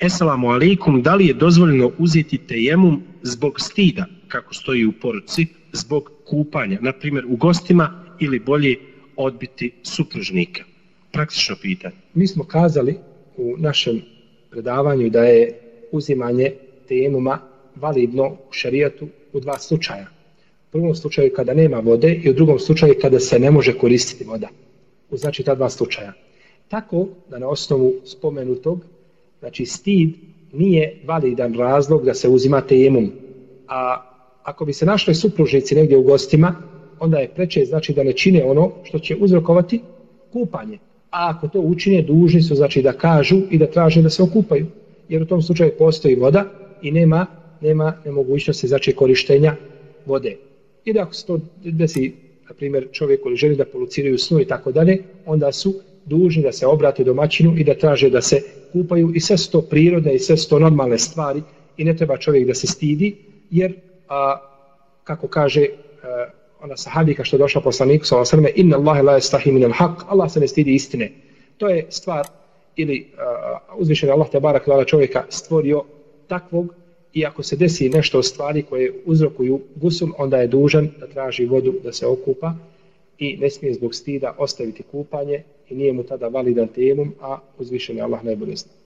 Esalamu alaikum, da li je dozvoljeno uzeti tejemum zbog stida, kako stoji u poruci, zbog kupanja, na primjer u gostima ili bolje odbiti supružnika? Praktično pitanje. Mi smo kazali u našem predavanju da je uzimanje tejemuma validno u šarijatu u dva slučaja. U prvom slučaju kada nema vode i u drugom slučaju kada se ne može koristiti voda. U znači ta dva slučaja. Tako da na osnovu spomenutog Znači, stid nije validan razlog da se uzima tejemum. A ako bi se našli supružnici negdje u gostima, onda je preče znači da ne čine ono što će uzrokovati kupanje. A ako to učine, dužni su znači da kažu i da traže da se okupaju. Jer u tom slučaju postoji voda i nema, nema nemogućnosti znači korištenja vode. I da ako se to desi, na primjer, čovjek koji želi da poluciraju snu i tako dalje, onda su dužni da se obrate domaćinu i da traže da se kupaju i sve sto to prirodne i sve sto normalne stvari i ne treba čovjek da se stidi jer a, kako kaže a, ona sahabika što je došla poslaniku sa osrme inna Allahe la estahi minal haq Allah se ne stidi istine. To je stvar ili uzvišen Allah te barak lala čovjeka stvorio takvog i ako se desi nešto od stvari koje uzrokuju gusul onda je dužan da traži vodu da se okupa i ne smije zbog stida ostaviti kupanje i nije mu tada validan temom, a uzvišen je Allah najbolje zna.